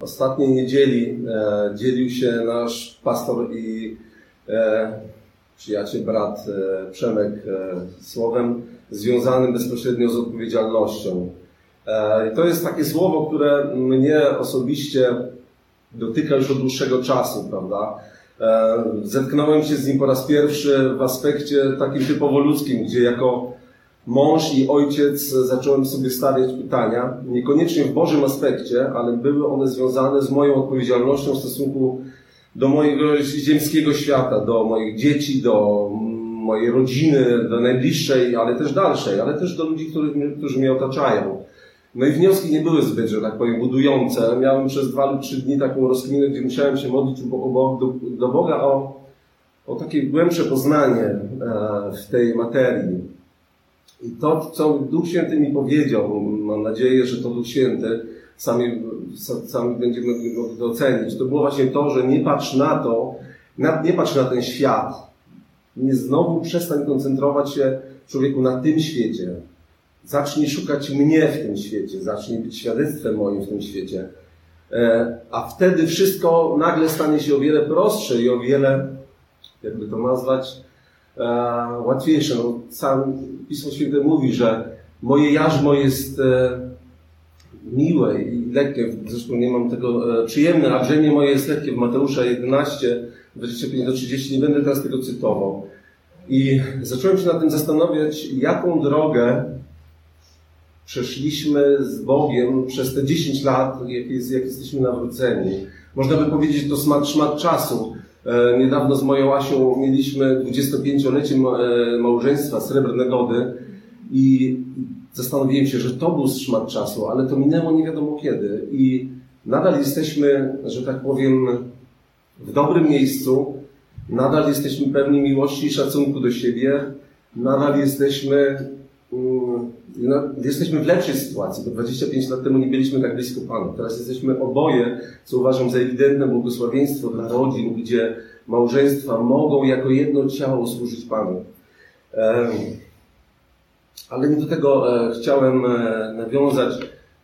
Ostatniej niedzieli e, dzielił się nasz pastor i e, przyjaciel, brat e, Przemek e, słowem związanym bezpośrednio z odpowiedzialnością. E, to jest takie słowo, które mnie osobiście dotyka już od dłuższego czasu, prawda? E, zetknąłem się z nim po raz pierwszy w aspekcie takim typowo ludzkim, gdzie jako mąż i ojciec zacząłem sobie stawiać pytania, niekoniecznie w Bożym aspekcie, ale były one związane z moją odpowiedzialnością w stosunku do mojego ziemskiego świata, do moich dzieci, do mojej rodziny, do najbliższej, ale też dalszej, ale też do ludzi, którzy, którzy mnie otaczają. No i wnioski nie były zbyt, że tak powiem, budujące. Miałem przez dwa lub trzy dni taką rozkminę, gdzie musiałem się modlić do, Boga o, o takie głębsze poznanie e, w tej materii. I to, co Duch Święty mi powiedział, mam nadzieję, że to Duch Święty, sami, sami będziemy mogli to ocenić, to było właśnie to, że nie patrz na to, nie patrz na ten świat. Nie znowu przestań koncentrować się człowieku na tym świecie. Zacznij szukać mnie w tym świecie, zacznij być świadectwem moim w tym świecie. E, a wtedy wszystko nagle stanie się o wiele prostsze i o wiele, jakby to nazwać, e, łatwiejsze. No, sam Pismo Święte mówi, że moje jarzmo jest e, miłe i lekkie, zresztą nie mam tego przyjemne, a brzemię moje jest lekkie w Mateusza 11, 25 do 30, nie będę teraz tego cytował. I zacząłem się nad tym zastanawiać, jaką drogę przeszliśmy z Bogiem przez te 10 lat, jak, jest, jak jesteśmy nawróceni. Można by powiedzieć, to smat, szmat czasu. E, niedawno z moją Asią mieliśmy 25-lecie e, małżeństwa Srebrne Gody i zastanowiłem się, że to był szmat czasu, ale to minęło nie wiadomo kiedy. I nadal jesteśmy, że tak powiem, w dobrym miejscu, nadal jesteśmy pewni miłości i szacunku do siebie, nadal jesteśmy no, jesteśmy w lepszej sytuacji, bo 25 lat temu nie byliśmy tak blisko Pana. Teraz jesteśmy oboje, co uważam za ewidentne błogosławieństwo dla rodzin, gdzie małżeństwa mogą jako jedno ciało służyć Panu. Ale nie do tego e, chciałem e, nawiązać.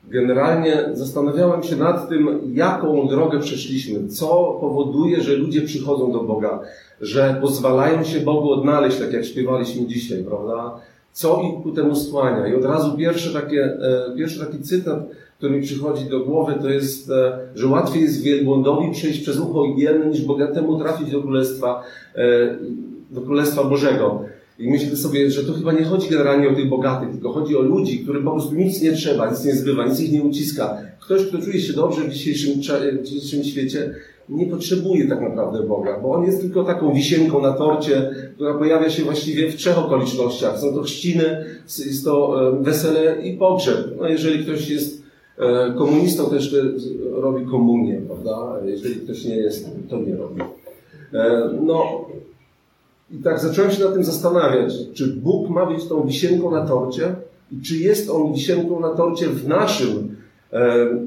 Generalnie zastanawiałem się nad tym, jaką drogę przeszliśmy, co powoduje, że ludzie przychodzą do Boga, że pozwalają się Bogu odnaleźć, tak jak śpiewaliśmy dzisiaj, prawda? Co ich ku temu skłania. I od razu pierwszy, takie, e, pierwszy taki cytat, który mi przychodzi do głowy, to jest, e, że łatwiej jest wielbłądowi przejść przez ucho igielne, niż bogatemu trafić do Królestwa, e, do Królestwa Bożego. I myślę sobie, że to chyba nie chodzi generalnie o tych bogatych, tylko chodzi o ludzi, którym po prostu nic nie trzeba, nic nie zbywa, nic ich nie uciska. Ktoś, kto czuje się dobrze w dzisiejszym, w dzisiejszym świecie, nie potrzebuje tak naprawdę Boga, bo On jest tylko taką wisienką na torcie, która pojawia się właściwie w trzech okolicznościach. Są to chrzciny, jest to e, wesele i pogrzeb. No jeżeli ktoś jest e, komunistą, to jeszcze robi komunię, prawda? Jeżeli ktoś nie jest, to nie robi. E, no i tak zacząłem się nad tym zastanawiać, czy Bóg ma być tą wisienką na torcie i czy jest On wisienką na torcie w naszym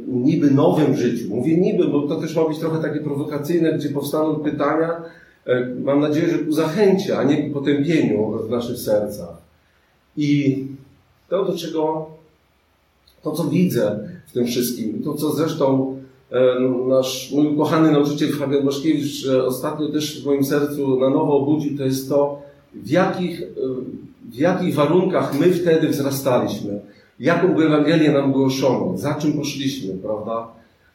niby nowym życiu. Mówię niby, bo to też ma być trochę takie prowokacyjne, gdzie powstaną pytania, e, mam nadzieję, że ku zachęcie, a nie ku potępieniu w naszych sercach. I to, do czego, to co widzę w tym wszystkim, to co zresztą e, nasz mój ukochany nauczyciel Fabian Baszkiewicz ostatnio też w moim sercu na nowo obudził, to jest to, w jakich, w jakich warunkach my wtedy wzrastaliśmy jaką Ewangelię nam głoszono, za czym poszliśmy, prawda?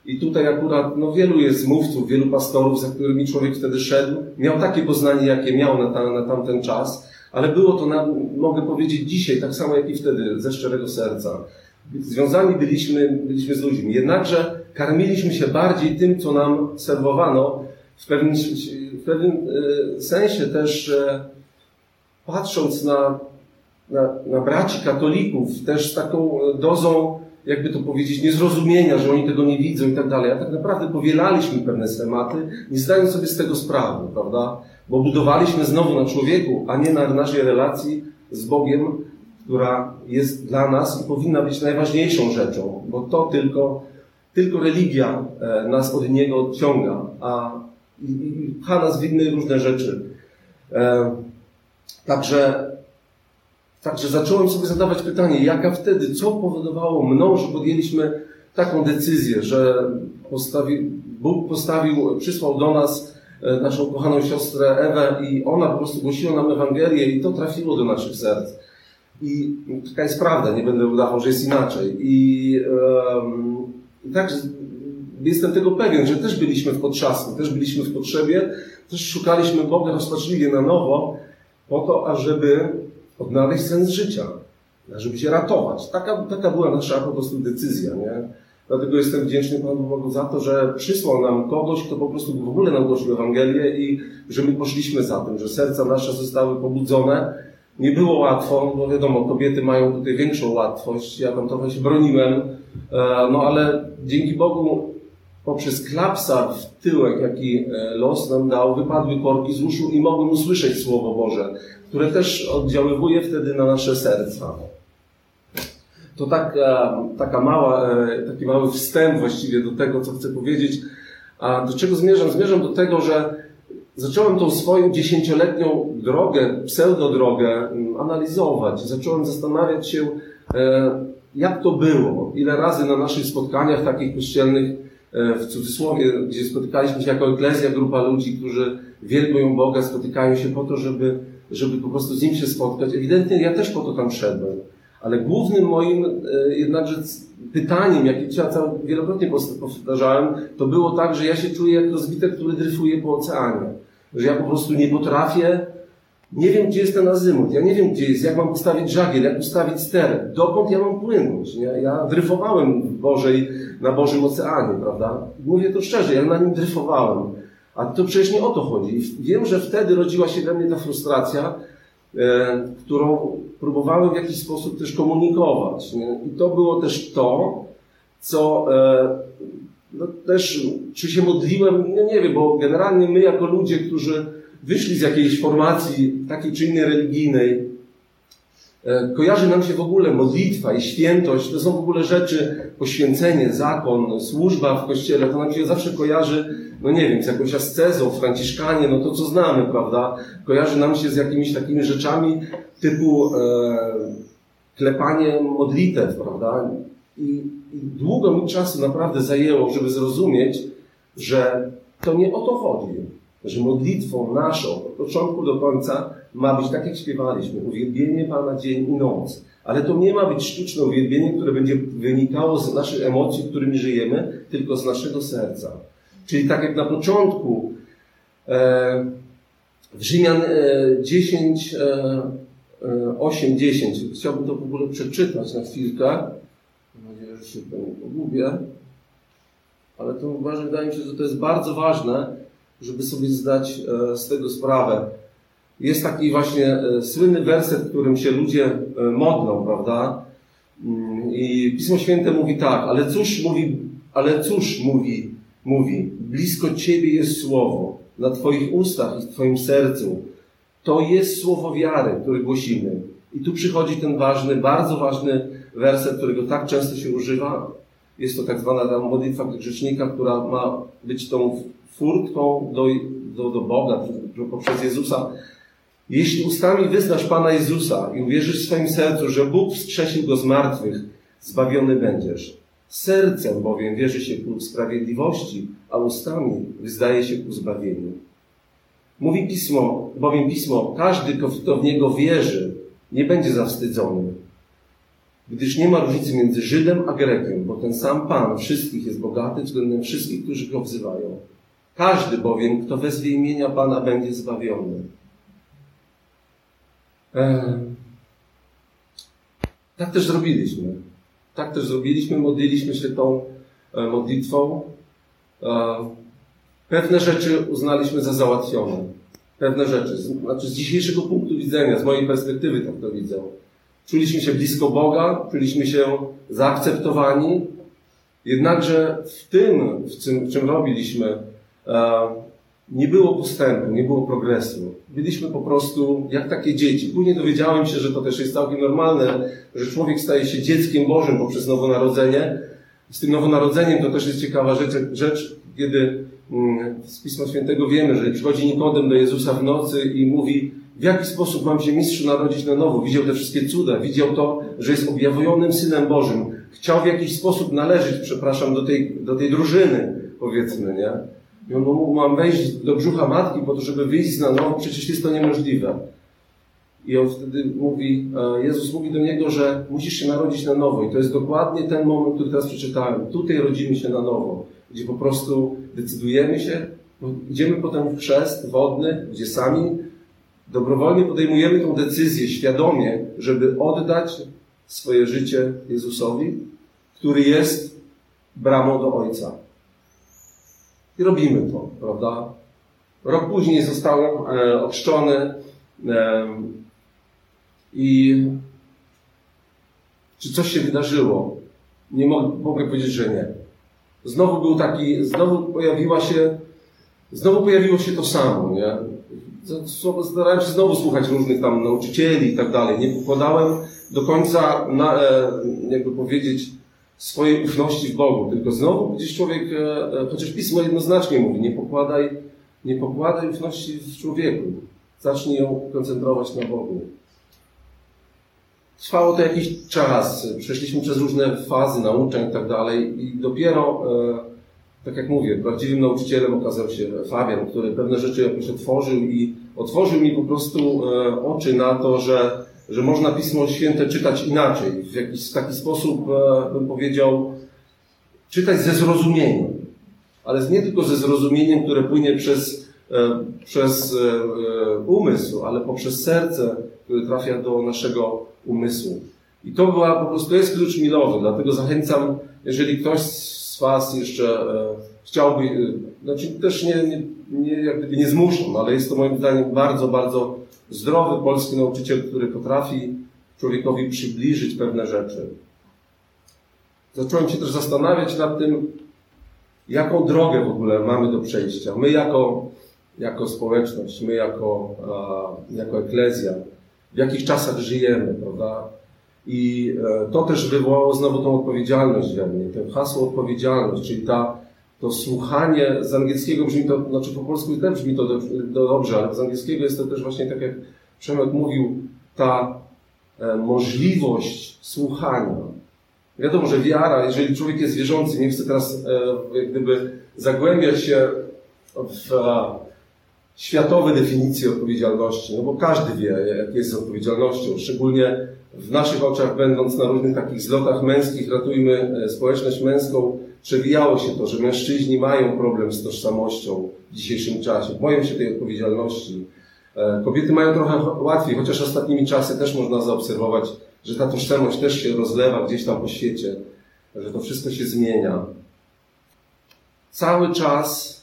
I tutaj akurat, no wielu jest mówców, wielu pastorów, za którymi człowiek wtedy szedł, miał takie poznanie, jakie miał na, ta, na tamten czas, ale było to, na, mogę powiedzieć, dzisiaj, tak samo jak i wtedy, ze szczerego serca. Związani byliśmy, byliśmy z ludźmi. Jednakże karmiliśmy się bardziej tym, co nam serwowano, w pewnym, w pewnym e, sensie też patrząc na na, na braci katolików też z taką dozą, jakby to powiedzieć, niezrozumienia, że oni tego nie widzą i tak dalej. A tak naprawdę powielaliśmy pewne schematy, nie zdając sobie z tego sprawy, prawda? Bo budowaliśmy znowu na człowieku, a nie na naszej relacji z Bogiem, która jest dla nas i powinna być najważniejszą rzeczą, bo to tylko, tylko religia e, nas od Niego odciąga, a pcha nas w inne różne rzeczy. E, także Także zacząłem sobie zadawać pytanie, jaka wtedy, co powodowało mną, że podjęliśmy taką decyzję, że postawi, Bóg postawił, przysłał do nas e, naszą kochaną siostrę Ewę i ona po prostu głosiła nam Ewangelię i to trafiło do naszych serc. I taka jest prawda, nie będę udawał, że jest inaczej. I, um, tak jestem tego pewien, że też byliśmy w potrzasku, też byliśmy w potrzebie, też szukaliśmy Boga rozpaczliwie na nowo, po to, ażeby odnaleźć sens życia, żeby się ratować. Taka, taka była nasza po prostu decyzja, nie? Dlatego jestem wdzięczny Panu Bogu za to, że przysłał nam kogoś, kto po prostu w ogóle nam głosił Ewangelię i że my poszliśmy za tym, że serca nasze zostały pobudzone. Nie było łatwo, bo wiadomo, kobiety mają tutaj większą łatwość. Ja tam trochę się broniłem, e, no ale dzięki Bogu poprzez klapsa w tyłek, jaki e, los nam dał, wypadły korki z uszu i mogłem usłyszeć Słowo Boże, które też oddziaływuje wtedy na nasze serca. To taka, taka mała, e, taki mały wstęp właściwie do tego, co chcę powiedzieć. A do czego zmierzam? Zmierzam do tego, że zacząłem tą swoją dziesięcioletnią drogę, pseudodrogę mm, analizować. Zacząłem zastanawiać się, e, jak to było. Ile razy na naszych spotkaniach takich kościelnych E, w cudzysłowie, gdzie spotykaliśmy się jako eklezja, grupa ludzi, którzy wielbują Boga, spotykają się po to, żeby, żeby po prostu z Nim się spotkać. Ewidentnie ja też po to tam szedłem. Ale głównym moim e, jednakże pytaniem, jakie ja wielokrotnie powtarzałem, to było tak, że ja się czuję jak rozbitek, który dryfuje po oceanie. Że ja po prostu nie potrafię nie wiem, gdzie jest ten azymut, ja nie wiem, gdzie jest, jak mam postawić żagiel, jak ustawić ster, dokąd ja mam płynąć. Nie? Ja dryfowałem w Bożej, na Bożym Oceanie, prawda? Mówię to szczerze, ja na nim dryfowałem. A to przecież nie o to chodzi. Wiem, że wtedy rodziła się we mnie ta frustracja, e, którą próbowałem w jakiś sposób też komunikować. Nie? I to było też to, co e, no też, czy się modliłem, no nie wiem, bo generalnie my jako ludzie, którzy wyszli z jakiejś formacji takiej czy innej religijnej, e, kojarzy nam się w ogóle modlitwa i świętość, to są w ogóle rzeczy, poświęcenie, zakon, służba w kościele, to nam się zawsze kojarzy, no nie wiem, z jakąś ascezą, franciszkanie, no to co znamy, prawda? Kojarzy nam się z jakimiś takimi rzeczami typu e, klepanie modlitew, prawda? I, I długo mi czasu naprawdę zajęło, żeby zrozumieć, że to nie o to chodzi że modlitwą naszą od początku do końca ma być tak, jak śpiewaliśmy, uwielbienie Pana dzień i noc. Ale to nie ma być sztuczne uwielbienie, które będzie wynikało z naszych emocji, którymi żyjemy, tylko z naszego serca. Czyli tak jak na początku e, w Rzymian e, 10, e, 8, 10, chciałbym to w ogóle przeczytać na chwilkę. Mam nadzieję, że się to nie pogubię. Ale to uważam, wydaje mi się, że to jest bardzo ważne, żeby sobie zdać e, z tego sprawę. Jest taki właśnie e, słynny werset, którym się ludzie e, modlą, prawda? Mm, I Pismo Święte mówi tak, ale cóż mówi, ale cóż mówi, mówi, blisko Ciebie jest słowo, na Twoich ustach i w Twoim sercu. To jest słowo wiary, które głosimy. I tu przychodzi ten ważny, bardzo ważny werset, którego tak często się używa. Jest to tak zwana modlitwa grzecznika, która ma być tą furtką do, do, do Boga poprzez Jezusa. Jeśli ustami wyznasz Pana Jezusa i uwierzysz w swoim sercu, że Bóg wskrzesił Go z martwych, zbawiony będziesz. Sercem bowiem wierzy się ku sprawiedliwości, a ustami wyzdaje się ku zbawieniu. Mówi Pismo, bowiem Pismo, każdy, kto w Niego wierzy, nie będzie zawstydzony. Gdyż nie ma różnicy między Żydem a Grekiem, bo ten sam Pan wszystkich jest bogaty względem wszystkich, którzy Go wzywają. Każdy bowiem, kto wezwie imienia Pana, będzie zbawiony. Tak też zrobiliśmy. Tak też zrobiliśmy, modliliśmy się tą e, modlitwą. E, pewne rzeczy uznaliśmy za załatwione. Pewne rzeczy. Znaczy z dzisiejszego punktu widzenia, z mojej perspektywy tak to widzę. Czuliśmy się blisko Boga, czuliśmy się zaakceptowani. Jednakże w tym, w czym, w czym robiliśmy, nie było postępu, nie było progresu. Byliśmy po prostu jak takie dzieci. Później dowiedziałem się, że to też jest całkiem normalne, że człowiek staje się dzieckiem Bożym poprzez nowonarodzenie. Z tym nowonarodzeniem to też jest ciekawa rzecz, rzecz kiedy mm, z Pisma Świętego wiemy, że przychodzi Nikodem do Jezusa w nocy i mówi, w jaki sposób mam się mistrzu narodzić na nowo. Widział te wszystkie cuda, widział to, że jest objawionym Synem Bożym, chciał w jakiś sposób należeć, przepraszam, do tej, do tej drużyny, powiedzmy, nie? I on mógł, mam wejść do brzucha matki po to, żeby wyjść na nowo, przecież jest to niemożliwe. I on wtedy mówi, e, Jezus mówi do niego, że musisz się narodzić na nowo. I to jest dokładnie ten moment, który teraz przeczytałem. Tutaj rodzimy się na nowo, gdzie po prostu decydujemy się, idziemy potem w chrzest wodny, gdzie sami dobrowolnie podejmujemy tę decyzję świadomie, żeby oddać swoje życie Jezusowi, który jest bramą do Ojca. I robimy to, prawda? Rok później zostałem e, e, i czy coś się wydarzyło? Nie mogę, mogę powiedzieć, że nie. Znowu był taki, znowu pojawiła się, znowu pojawiło się to samo, nie? Starałem się znowu słuchać różnych tam nauczycieli i tak dalej. Nie pokładałem do końca, na, e, jakby powiedzieć, swojej ufności w Bogu. Tylko znowu gdzieś człowiek, e, e, chociaż Pismo jednoznacznie mówi, nie pokładaj, nie pokładaj ufności w człowieku. Zacznij ją koncentrować na Bogu. Trwało to jakiś czas. Przeszliśmy przez różne fazy nauczeń i tak dalej i dopiero, tak jak mówię, prawdziwym nauczycielem okazał się Fabian, który pewne rzeczy jakoś otworzył i otworzył mi po prostu oczy na to, że że można Pismo Święte czytać inaczej, w jakiś taki sposób, e, bym powiedział, czytać ze zrozumieniem. Ale nie tylko ze zrozumieniem, które płynie przez, e, przez e, umysł, ale poprzez serce, które trafia do naszego umysłu. I to była po prostu, jest klucz milowy, dlatego zachęcam, jeżeli ktoś z Was jeszcze chciałby, znaczy też nie, nie, nie, jak gdyby nie zmuszam, ale jest to moim zdaniem bardzo, bardzo zdrowy polski nauczyciel, który potrafi człowiekowi przybliżyć pewne rzeczy. Zacząłem się też zastanawiać nad tym, jaką drogę w ogóle mamy do przejścia. My jako, jako społeczność, my jako, jako eklezja, w jakich czasach żyjemy, prawda? I e, to też wywołało znowu tą odpowiedzialność we mnie, to hasło odpowiedzialność, czyli ta to słuchanie z angielskiego brzmi to, znaczy po polsku też brzmi to do, do dobrze, ale z angielskiego jest to też właśnie tak jak Przemek mówił, ta e, możliwość słuchania. Wiadomo, że wiara, jeżeli człowiek jest wierzący, nie chce teraz e, jak gdyby zagłębiać się w e, światowe definicje odpowiedzialności, no bo każdy wie, jak jest odpowiedzialnością, szczególnie w naszych oczach, będąc na różnych takich zlotach męskich, ratujmy e, społeczność męską, przewijało się to, że mężczyźni mają problem z tożsamością w dzisiejszym czasie, boją się tej odpowiedzialności. E, kobiety mają trochę łatwiej, chociaż ostatnimi czasy też można zaobserwować, że ta tożsamość też się rozlewa gdzieś tam po świecie, że to wszystko się zmienia. Cały czas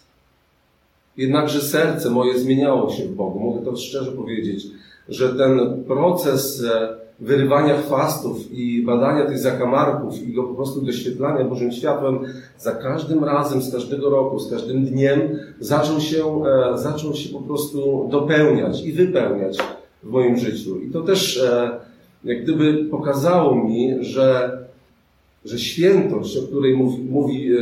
jednakże serce moje zmieniało się w Bogu. Mogę to szczerze powiedzieć, że ten proces e, wyrywania chwastów i badania tych zakamarków i go po prostu doświetlania Bożym światłem za każdym razem, z każdego roku, z każdym dniem zaczął się, e, zaczął się po prostu dopełniać i wypełniać w moim życiu. I to też e, jak gdyby pokazało mi, że, że świętość, o której mówi, mówi e,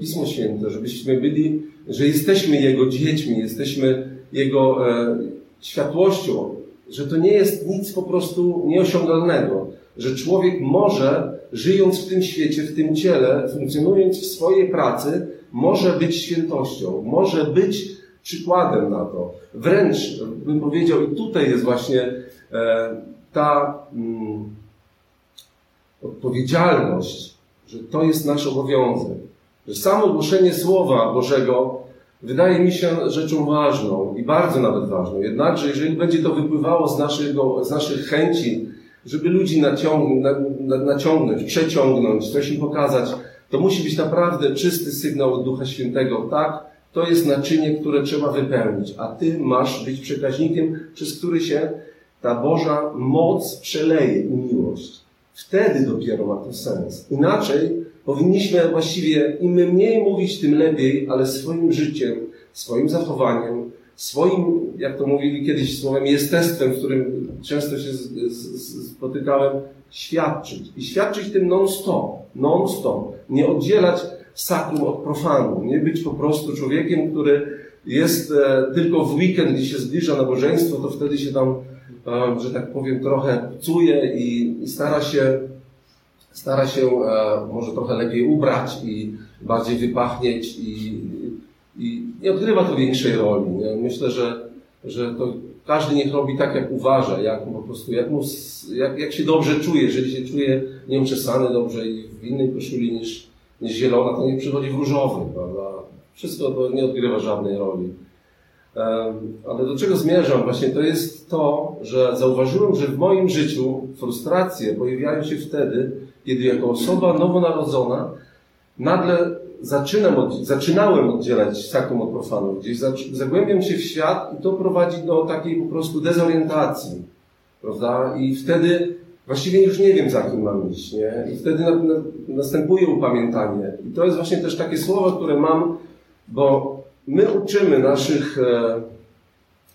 Pismo Święte, żebyśmy byli, że jesteśmy Jego dziećmi, jesteśmy Jego światłością, że to nie jest nic po prostu nieosiągalnego, że człowiek może, żyjąc w tym świecie, w tym ciele, funkcjonując w swojej pracy, może być świętością, może być przykładem na to. Wręcz bym powiedział, i tutaj jest właśnie e, ta mm, odpowiedzialność, że to jest nasz obowiązek, że samo głoszenie Słowa Bożego wydaje mi się rzeczą ważną i bardzo nawet ważną. Jednakże, jeżeli będzie to wypływało z, naszego, z naszych chęci, żeby ludzi naciąg, na, naciągnąć, przeciągnąć, coś im pokazać, to musi być naprawdę czysty sygnał od Ducha Świętego. Tak, to jest naczynie, które trzeba wypełnić, a Ty masz być przekaźnikiem, przez który się ta Boża moc przeleje i miłość. Wtedy dopiero ma to sens. Inaczej Powinniśmy właściwie im mniej mówić, tym lepiej, ale swoim życiem, swoim zachowaniem, swoim, jak to mówili kiedyś słowem, jestestwem, w którym często się spotykałem, świadczyć. I świadczyć tym non-stop, non-stop. Nie oddzielać sakrum od profanu. Nie być po prostu człowiekiem, który jest e, tylko w weekend, gdzie się zbliża nabożeństwo, to wtedy się tam, że tak powiem, trochę pcuje i, i stara się stara się e, może trochę lepiej ubrać i bardziej wypachnieć i, i nie odgrywa to większej roli. Myślę, że, że to każdy niech robi tak, jak uważa, jak po prostu, jak, mu, jak, jak się dobrze czuje. Jeżeli się czuje nieuczesany dobrze i w innej koszuli niż, niż zielona, to nie przychodzi w różowy, prawda? Wszystko to nie odgrywa żadnej roli. Ale do czego zmierzam? Właśnie to jest to, że zauważyłem, że w moim życiu frustracje pojawiają się wtedy, kiedy jako osoba nowonarodzona nagle zaczynam od, zaczynałem oddzielać sakum od profanu. Gdzieś zagłębiam się w świat i to prowadzi do takiej po prostu dezorientacji. Prawda? I wtedy właściwie już nie wiem, za kim mam iść. Nie? I wtedy na, na, następuje upamiętanie. I to jest właśnie też takie słowo, które mam, bo my uczymy naszych, e,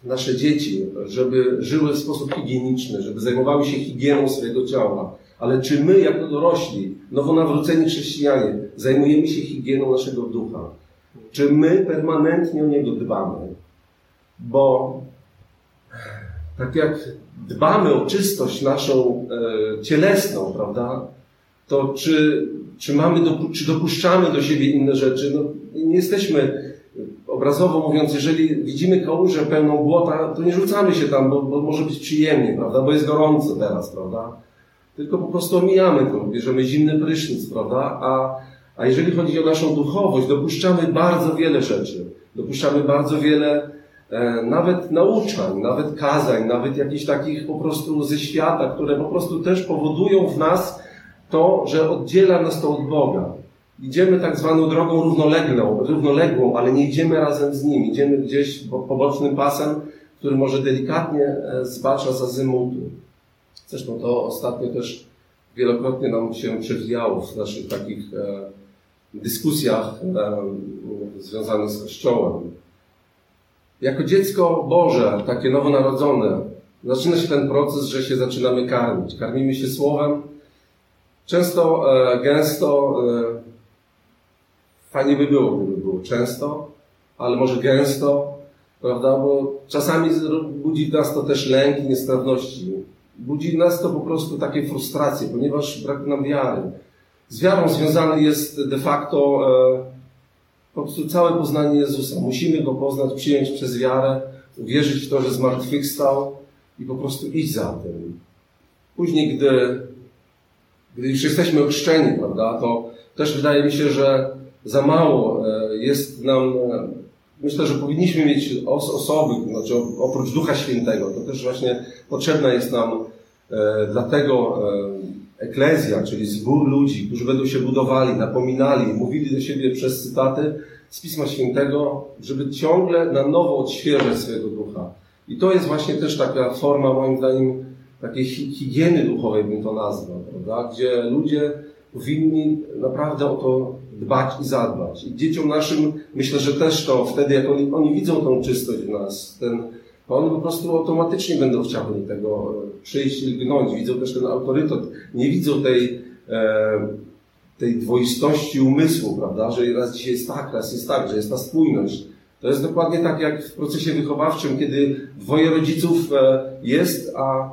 nasze dzieci, żeby żyły w sposób higieniczny, żeby zajmowały się higieną swojego ciała. Ale czy my, jako dorośli, nowonawróceni chrześcijanie, zajmujemy się higieną naszego ducha? Czy my permanentnie o niego dbamy? Bo tak jak dbamy o czystość naszą e, cielesną, prawda? To czy, czy, mamy, czy dopuszczamy do siebie inne rzeczy? No, nie jesteśmy obrazowo mówiąc, jeżeli widzimy kałużę pełną błota, to nie rzucamy się tam, bo, bo może być przyjemnie, prawda? Bo jest gorąco teraz, prawda? tylko po prostu omijamy to, bierzemy zimny prysznic, prawda? A, a jeżeli chodzi o naszą duchowość, dopuszczamy bardzo wiele rzeczy. Dopuszczamy bardzo wiele e, nawet nauczań, nawet kazań, nawet jakichś takich po prostu ze świata, które po prostu też powodują w nas to, że oddziela nas to od Boga. Idziemy tak zwaną drogą równoległą, równoległą, ale nie idziemy razem z Nim. Idziemy gdzieś pobocznym pasem, który może delikatnie e, zbacza z azymutu. Zresztą to ostatnio też wielokrotnie nam się przewijało w naszych takich e, dyskusjach e, związanych z Kościołem. Jako dziecko Boże, takie nowonarodzone, zaczyna się ten proces, że się zaczynamy karmić. Karmimy się Słowem. Często, gęsto, fajnie by było, gdyby było często, ale może gęsto, prawda, bo czasami budzi w nas to też lęk i niestrawności budzi nas to po prostu takie frustracje, ponieważ brak nam wiary. Z wiarą związany jest de facto e, po prostu całe poznanie Jezusa. Musimy Go poznać, przyjąć przez wiarę, uwierzyć w to, że zmartwychwstał i po prostu iść za tym. Później, gdy, gdy już jesteśmy ochrzczeni, prawda, to też wydaje mi się, że za mało e, jest nam e, Myślę, że powinniśmy mieć osoby, znaczy oprócz Ducha Świętego, to też właśnie potrzebna jest nam e, dlatego eklezja, czyli zbór ludzi, którzy będą się budowali, napominali, mówili do siebie przez cytaty z Pisma Świętego, żeby ciągle na nowo odświeżać swojego ducha. I to jest właśnie też taka forma, moim zdaniem, takiej higieny duchowej, bym to nazwał, prawda? gdzie ludzie powinni naprawdę o to dbać i zadbać. I dzieciom naszym myślę, że też to wtedy, jak oni, oni widzą tą czystość w nas, ten, to oni po prostu automatycznie będą chciały tego e, przyjść i lgnąć. Widzą też ten autorytet. Nie widzą tej, e, tej dwoistości umysłu, prawda, że raz dzisiaj jest tak, raz jest tak, że jest ta spójność. To jest dokładnie tak jak w procesie wychowawczym, kiedy dwoje rodziców e, jest, a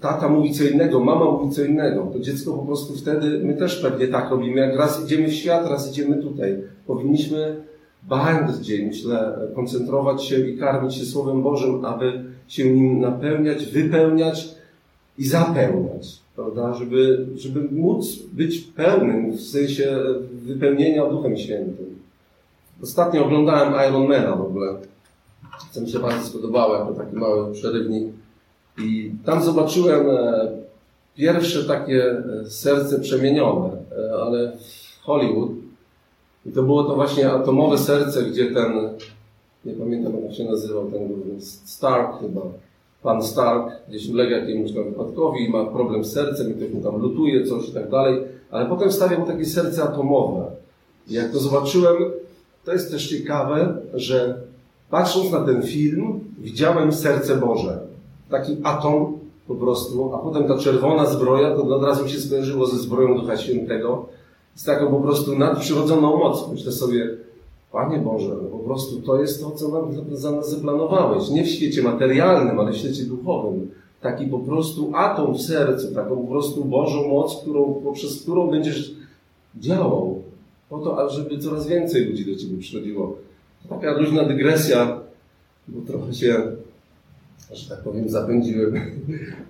tata mówi co innego, mama mówi co innego, to dziecko po prostu wtedy, my też pewnie tak robimy, jak raz idziemy w świat, raz idziemy tutaj. Powinniśmy bardziej, myślę, koncentrować się i karmić się Słowem Bożym, aby się nim napełniać, wypełniać i zapełniać, prawda? Żeby, żeby móc być pełnym w sensie wypełnienia Duchem Świętym. Ostatnio oglądałem Ironmana w ogóle, co mi się bardzo spodobało, jako taki mały przerywnik i tam zobaczyłem e, pierwsze takie e, serce przemienione, e, ale w Hollywood. I to było to właśnie atomowe serce, gdzie ten, nie pamiętam jak się nazywał, ten Stark chyba, pan Stark gdzieś ulega jakiemuś tam wypadkowi i ma problem z sercem i ktoś mu tam lutuje coś i tak dalej, ale potem stawiał takie serce atomowe. I jak to zobaczyłem, to jest też ciekawe, że patrząc na ten film, widziałem serce Boże taki atom po prostu, a potem ta czerwona zbroja, to od razu mi się skojarzyło ze zbroją Ducha Świętego, z taką po prostu nadprzyrodzoną mocą. Myślę sobie, Panie Boże, no po prostu to jest to, co nam za nas zaplanowałeś. Nie w świecie materialnym, ale w świecie duchowym. taki po prostu atom w sercu, taką po prostu Bożą moc, którą, poprzez którą będziesz działał, po to, żeby coraz więcej ludzi do Ciebie przychodziło. Taka luźna dygresja, bo trochę się, że tak powiem, zapędziłem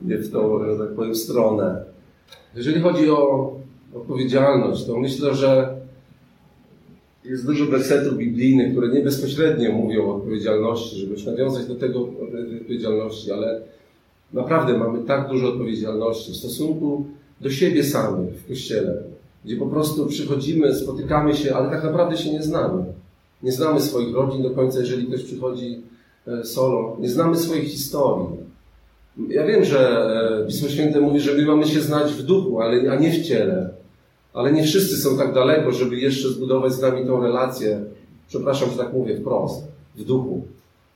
nie w tą, że tak powiem, stronę. Jeżeli chodzi o odpowiedzialność, to myślę, że jest dużo wersetów biblijnych, które nie bezpośrednio mówią o odpowiedzialności, żeby już nawiązać do tego odpowiedzialności, ale naprawdę mamy tak dużo odpowiedzialności w stosunku do siebie samych w Kościele, gdzie po prostu przychodzimy, spotykamy się, ale tak naprawdę się nie znamy. Nie znamy swoich rodzin do końca, jeżeli ktoś przychodzi solo. Nie znamy swojej historii. Ja wiem, że e, Pismo Święte mówi, że my mamy się znać w duchu, ale, a nie w ciele. Ale nie wszyscy są tak daleko, żeby jeszcze zbudować z nami tą relację, przepraszam, że tak mówię wprost, w duchu.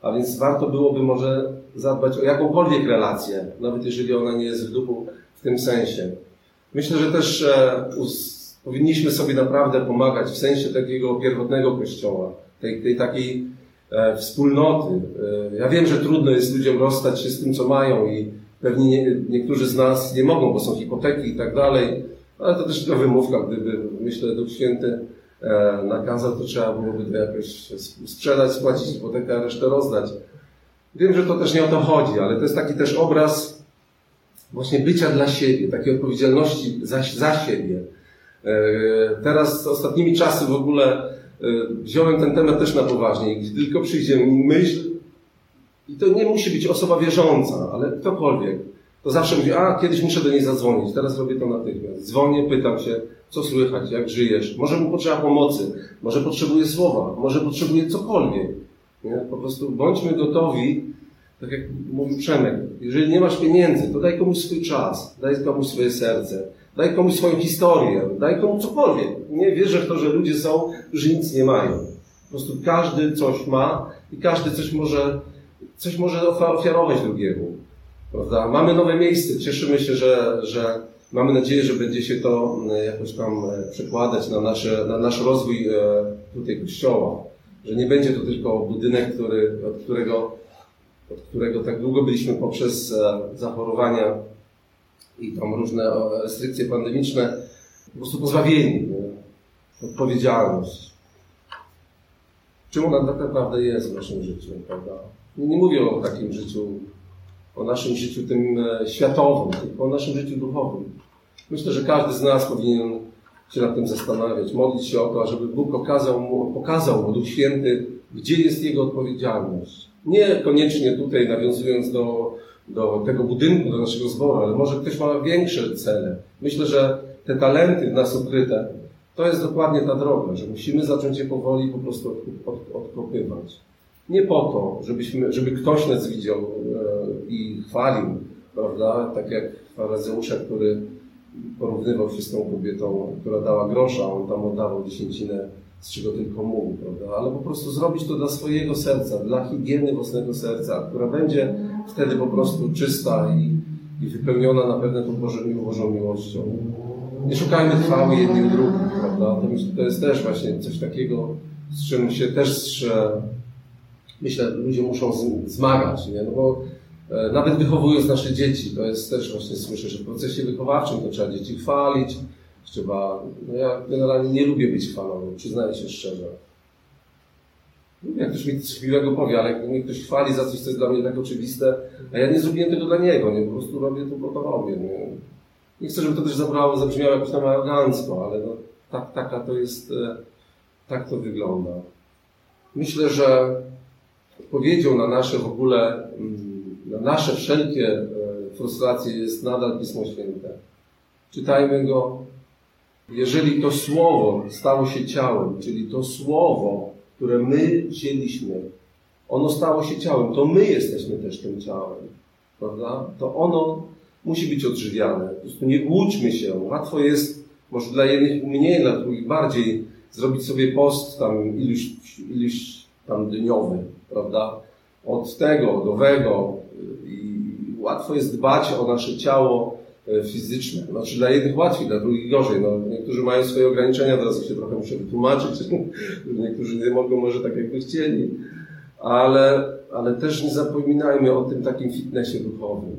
A więc warto byłoby może zadbać o jakąkolwiek relację, nawet jeżeli ona nie jest w duchu w tym sensie. Myślę, że też e, powinniśmy sobie naprawdę pomagać w sensie takiego pierwotnego kościoła, tej, tej takiej e, wspólnoty. E, ja wiem, że trudno jest ludziom rozstać się z tym, co mają i pewnie nie, niektórzy z nas nie mogą, bo są hipoteki i tak dalej, ale to też tylko wymówka, gdyby, myślę, Duch Święty e, nakazał, to trzeba byłoby to jakoś sprzedać, spłacić hipotekę, a resztę rozdać. Wiem, że to też nie o to chodzi, ale to jest taki też obraz właśnie bycia dla siebie, takiej odpowiedzialności za, za siebie. E, teraz ostatnimi czasy w ogóle e, wziąłem ten temat też na poważnie. Gdy tylko przyjdzie mi myśl, i to nie musi być osoba wierząca, ale ktokolwiek, to zawsze mówię, a kiedyś muszę do niej zadzwonić, teraz robię to natychmiast. Dzwonię, pytam się, co słychać, jak żyjesz. Może mu potrzeba pomocy, może potrzebuje słowa, może potrzebuje cokolwiek. Nie? Po prostu bądźmy gotowi, tak jak mówił Przemek, jeżeli nie masz pieniędzy, to daj komuś swój czas, daj komuś swoje serce, daj komuś swoją historię, daj komuś cokolwiek. Nie wierzę w to, że ludzie są, którzy nic nie mają. Po prostu każdy coś ma i każdy coś może, coś może ofiarować drugiemu. Prawda? Mamy nowe miejsce, cieszymy się, że, że mamy nadzieję, że będzie się to e, jakoś tam e, przekładać na, nasze, na nasz rozwój e, tutaj kościoła. Że nie będzie to tylko budynek, który, od, którego, od którego tak długo byliśmy poprzez zachorowania i tam różne restrykcje pandemiczne po prostu pozbawieni. Odpowiedzialność. Czym ona tak naprawdę jest w naszym życiu, prawda? Nie, mówię o takim życiu o naszym życiu tym e, światowym, tylko o naszym życiu duchowym. Myślę, że każdy z nas powinien się nad tym zastanawiać, modlić się o to, żeby Bóg okazał mu, pokazał mu, Duch Święty, gdzie jest Jego odpowiedzialność. Nie koniecznie tutaj nawiązując do, do tego budynku, do naszego zboru, ale może ktoś ma większe cele. Myślę, że te talenty w nas ukryte, to jest dokładnie ta droga, że musimy zacząć je powoli po prostu od, od, odkopywać. Nie po to, żebyśmy, żeby ktoś nas widział e, i chwalił, prawda? Tak jak faryzeusze, który porównywał się z tą kobietą, która dała grosza, on tam oddawał dziesięcinę, z czego tylko mógł, prawda? Ale po prostu zrobić to dla swojego serca, dla higieny własnego serca, która będzie wtedy po prostu czysta i, i wypełniona na pewno tą Bożą, Bożą miłością. Nie szukajmy chwały jednych drugich, prawda? To, to jest też właśnie coś takiego, z czym się też myślę, ludzie muszą zmagać, nie? No bo e, nawet wychowując nasze dzieci, to jest też właśnie słyszę, że w procesie wychowawczym to trzeba dzieci chwalić, trzeba, no ja generalnie nie lubię być chwalony, przyznaję się szczerze. Jak ktoś mi coś miłego powie, ale jak mnie ktoś chwali za coś, co jest dla mnie tak oczywiste, a ja nie zrobiłem tego dla niego, nie? Po prostu robię to, bo to robię, nie? Nie chcę, żeby to też zabrało, zabrzmiało jakoś tam arogancko, ale no, tak, taka to jest, e, tak to wygląda. Myślę, że odpowiedzią na nasze w ogóle, mm, na nasze wszelkie e, frustracje jest nadal Pismo Święte. Czytajmy go. Jeżeli to Słowo stało się ciałem, czyli to Słowo, które my wzięliśmy, ono stało się ciałem, to my jesteśmy też tym ciałem, prawda? To ono musi być odżywiane. Po prostu nie głódźmy się. Łatwo jest, może dla jednych mniej, dla drugich bardziej, zrobić sobie post tam iluś, iluś tam dniowy, prawda? Od tego do wego i łatwo jest dbać o nasze ciało fizyczne. Znaczy dla jednych łatwiej, dla drugich gorzej. No, niektórzy mają swoje ograniczenia, teraz się trochę muszę wytłumaczyć, niektórzy nie mogą może tak jakby chcieli. ale, ale też nie zapominajmy o tym takim fitnessie duchowym,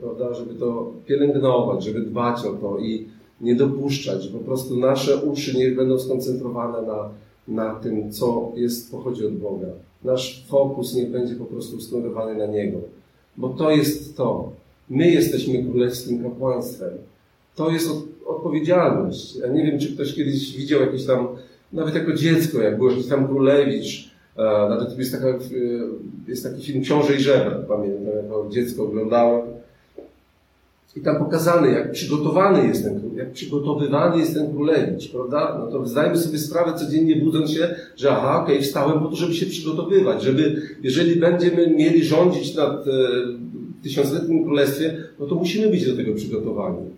prawda, żeby to pielęgnować, żeby dbać o to i nie dopuszczać, po prostu nasze uszy niech będą skoncentrowane na, na tym, co jest, pochodzi od Boga. Nasz fokus niech będzie po prostu skierowany na Niego. Bo to jest to. My jesteśmy królewskim kapłaństwem. To jest od, odpowiedzialność. Ja nie wiem, czy ktoś kiedyś widział jakieś tam, nawet jako dziecko, jak był jakiś tam królewicz, e, nawet jest, taka, e, jest taki film Książę i Żebra, pamiętam, jako dziecko oglądałem. I tam pokazane, jak przygotowany jest ten jak przygotowywany jest ten królewicz, prawda? No to zdajmy sobie sprawę codziennie budząc się, że aha, okej, okay, wstałem po to, żeby się przygotowywać, żeby, jeżeli będziemy mieli rządzić nad e, tysiącletnim królestwie, no to musimy być do tego przygotowani.